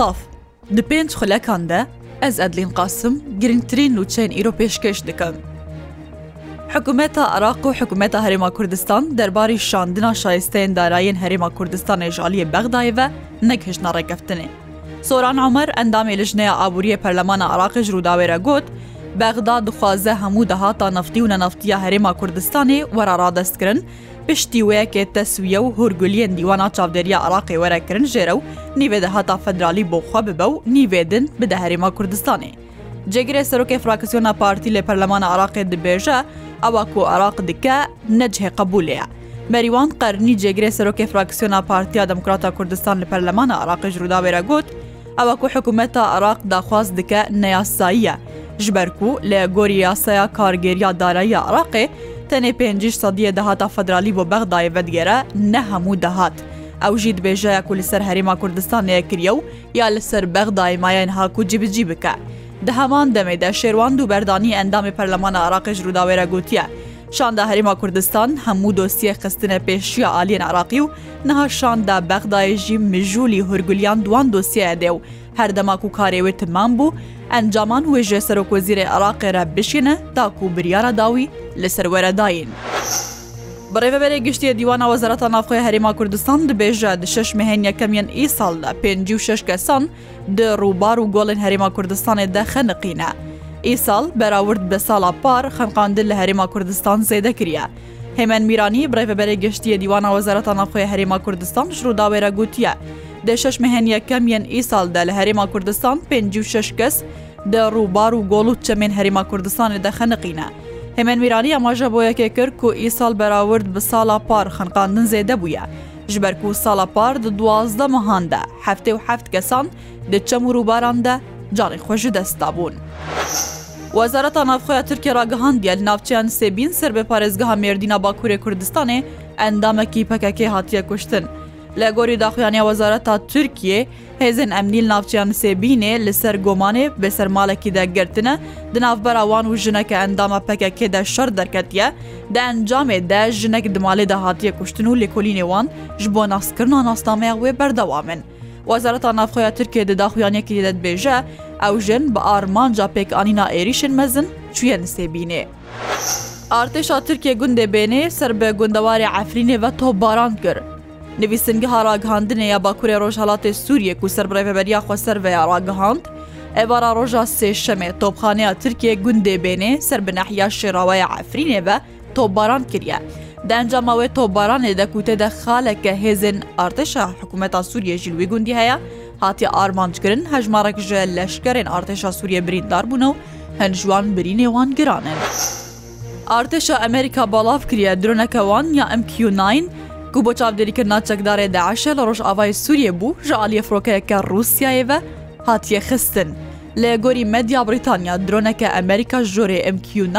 Silav Di pênc xulekan de ez edlîn qasim girngtirîn nûçeyên îro pêşkeş dikim. Hekumeta Iraq û Hekumeta Herêma Kurdistan derbarî şandina şayisteyên darayên Herêma Kurdistanê ji aliyê Bexdayê ve nek hişna rekeftinê. Soran Amer endamê lijneya abûriyê Perlemana Iraqê ji rûdawê re got, Bexda dixwaze hemû dehata neftî û nenaftîya Herêma Kurdistanê wera radest kirin, پشتی وەیەکێ تەسویە و هورگولیەن دیوانە چاودێریە عراقی وەرەکردن ژێرە و نیوێدە هەتا فەدرالی بۆخوا ببە و نیوێدن بدە هەرێما کوردستانی. جێگرێ سەرۆکی فراکسیۆنە پارتی لە پەرلەمانە عراقێ دبێژە ئەوە کو عراق دکە نەجهێ قبولەیە. مەریوان قەرنی جێگرێ سەرۆکی فراکسیۆنە پارتیا دەموکراتە کوردستان لە پەرلەمانە عراقی ژووداوێرە گوت، ئەوە کو حکوومەتە عراق داخواست دکە نەیاساییە. ji ber ku lê gorî yasaya kargeriya darayî Iraqê تەنێ پێنجش سەدیە دەهاتا فەدرالی بۆ بەغدایە بەدگێرە نە هەموو دەهات. ئەوژی دبێژەیە و لەسەر هەریما کوردستانەیە کریە و یا لەسەر بەغدایمایەن هاکو جیبجی بکە. دەهەمان دەمێدا شێوان و بەردانی ئەندامی پەرلەمانە عراقش ڕووداوێرە گوتیە. شاندا هەریما کوردستان هەموو دۆستیە خستنە پێشیە ئالین عراقی و نەها شاندا بەغدایژی مژولی هورگولیان دوان دۆسیە دێ و هەردەماک و کارێوێ تمان بوو ئەنجامان وێژێ سەرۆکۆزیرە عراقێرە بشینە تاکو و بریاە داوی لە سەروەرەداین. بەڕێبەرێ گشتی دیوانە وەزارەتە نافخۆی هەریما کوردستان دبێژە د شش مهێنیەکەمیان ئیساڵدا پێنج و شش کەسان د ڕووبار و گۆڵن هەریما کوردستانی دەخەنقینە. ئیساڵ بەراورد بە ساڵا پار خەمقاندن لە هەریما کوردستان زێدەکرە. هێمن میرانی بڕێبەرێ گشتی دیوانە وەزارەتە نافخۆی هەریما کوردستان شروداوێرە گوتیە. دە شەش مهێنیەکەم یەن ئیسالدا لە هەرێما کوردستان پێنج و شش کەس دە ڕووبار و گۆڵ و چەمێن هەریما کوردستانی دەخەنقینە. هێمن ویرانی ئەماژە بۆ یەکێ کرد و ئیسال بەراورد بە ساڵا پار خنقاندن زێدە بووە. ژبەر و ساڵا پار دە دوازدە مەهاندا هەفتێ و هەفت کەسان دەچەم و ڕووباراندا جاری خۆش دەستا بوون. وەزارەتە نافخۆە تورکیا راگەهاندە لە ناوچیان سێبین سەر بە پارێزگەها مێردینا باکوورێ کوردستانێ ئەندامەکی پەکەکەی هاتیە کوشتن. لە گۆری داخویانیا وەزارە تا تورکیە هێزن ئەمنیل ناوچیان سێبینێ لەسەر گۆمانێ بەسەر ماڵێکی دەگرتنە دناافبەراوان و ژنەکە ئەندامە پەکەکێدا شەر دەرکەتە دە ئەنجامێدا ژنەك دمالێ داهاتیە کوشتن و لێکۆلینێوان ji بۆ ناسکردنا ناستامەیە وێ بەردەوامن. وەزارەتا نافخۆیا ترکێ دەداخویانێکی دەتبێژە ئەو ژن بە ئارمانجا پێکانینا ئێریشن مەزن چویە نسێبینێ. ئارتێشا ترکێ گوندێ بێنێ سەر بە گوندەواری ئەفرینێ بە تۆ باران کرد. نویسنگها راگەهاندنێ یا باکوورێ ڕۆژهڵاتی سووریە و سربڕێبەریا خۆسەر بەیا ڕاگەهاند، ئێوارا ڕۆژا سێشەمێ تۆپخانەیە ترکیە گوندێ بێنێ سەر بنەحیا شێراوەیە ئەفرینێ بە تۆباران کردە. دەنجامەوەی تۆبارانێ دەکوتێدە خالەکە هێزن ئارتشە حکوومەتا سووریە ژلوی گوندی هەیە، هاتی ئارمانجکردن هەژمارەك ژە لەشکەرێن ئارتشا سووریە بریندار بوون و هەنجوان برینێوان گرانن. ئارتشە ئەمریکا بەڵاف کریە درۆنەکەوان یا ئەم کیو9 کو بۆ چاودێریکردنا چەکدارێ داعشە لە ڕۆژئاوای سووریە بوو ژە عالیە فرۆکەیەکە رووسایەوە هاتیە خستن لە گۆری مەدیا بریتانیا درۆنەکە ئەمریکا ژۆرێ MQ9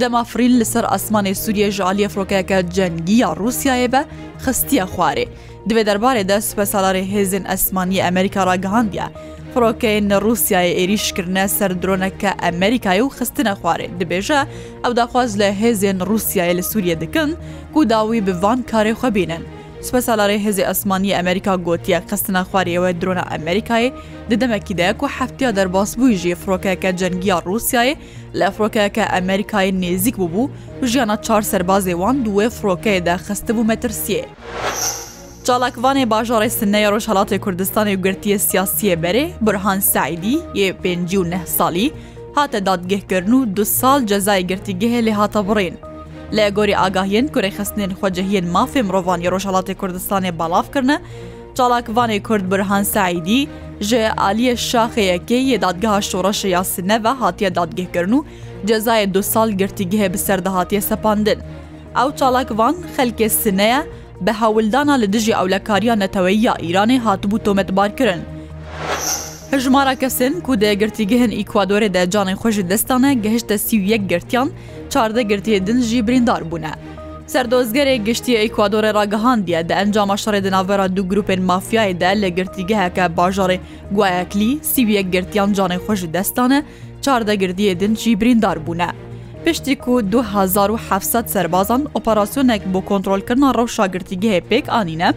دەمافرین لەسەر ئاسمانی سووریە ژعالیە فرۆکەیەکە جەنگیە رووسایەوە خستیە خوارێ دوێ دەربارێ دەست بە سالاری هێزن ئەسمانی ئەمریکا ڕگەاندە فڕۆکەین رووسای عێریشکردە سەر درۆنەکە ئەمریکای و خستنە خوارێن دەبێژە ئەو داخواز لە هێزیێن رووسایە لە سووریە دەکەن گوداوی بڤان کارێ خوەبینن. سپە ساڵارێ هێزی ئەسمانی ئەمریکا گوتیە قستنە خواریەوە درۆنە ئەمریکای ددەمەکی دایک و هەفتیا دەرباس بووی ژێ فڕۆکەکە جەنگیا رووسایە لە فڕۆکەکە ئەمریکای نێزیک بوو بوو ژیانە چار سەربازێوان دوێ فڕۆکەیەدا خستە بوو مەترسیە. Çalakvanê bajarê Sinneyê Rojhelatê Kurdistanê girtiye siyasiye berê Burhan Seîdî yê pêncî û neh salî hate dadgehkirin û du sal cezayê girtîgehê lê hata birên. Lê gorî agahiyên kurê xestinên xwecehiyên mafê mirovaniye Rojhelatê Kurdistanê balavkirine, Çalakvanê Kurd Burhan Seîdî ji aliyê şaxeyekê yê dadgeha şoraşe ya sinne ve hatiye dadgehkirin û cezayê du sal girtîgehê bi serdahatiye sepandin. Ew çalakvan xelkê sineye, بە هەولدانا لە دژی ئەولەکاریان نەتەوەیە ئیرانی هاتبوو تۆمەتبارکردن. ژمارە کەسن کو دەگرتیگەهن ئیکوادۆرێ دەجانێن خۆشی دەستانە گەهشتە سیویەک گرتیان چاردە گرتی دنجی بریندار بوونە. سەردۆزگەرێ گشتی ئەیکوادۆرە ڕگەهاندیە دە ئەنجامە شەڕێ دناڤێرا دوو گروپێن مافیایدا لە گرتیگەهەکە باژارێ گوایەکلی سیویەک گرتیان جانێ خۆشی دەستانە چاردەگردیە دنجی بریندار بوونە. پشتی کو 2700 سربازان ئۆپەراسسیۆنێک بۆ کۆنتترۆلکردنا ڕەوشاگررتیگەهێ پێک ئاینە،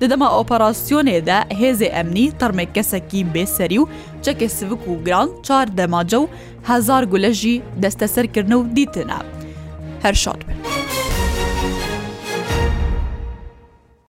دەدەما ئۆپەراسسیۆنێدا هێزێ ئەمنی تەرمێک کەسەکی بێسەری و چەکێ سوک و گران چار دەماجە و هزار گولەژی دەستەسەرکردن و دیتنە. هەر شاد بن.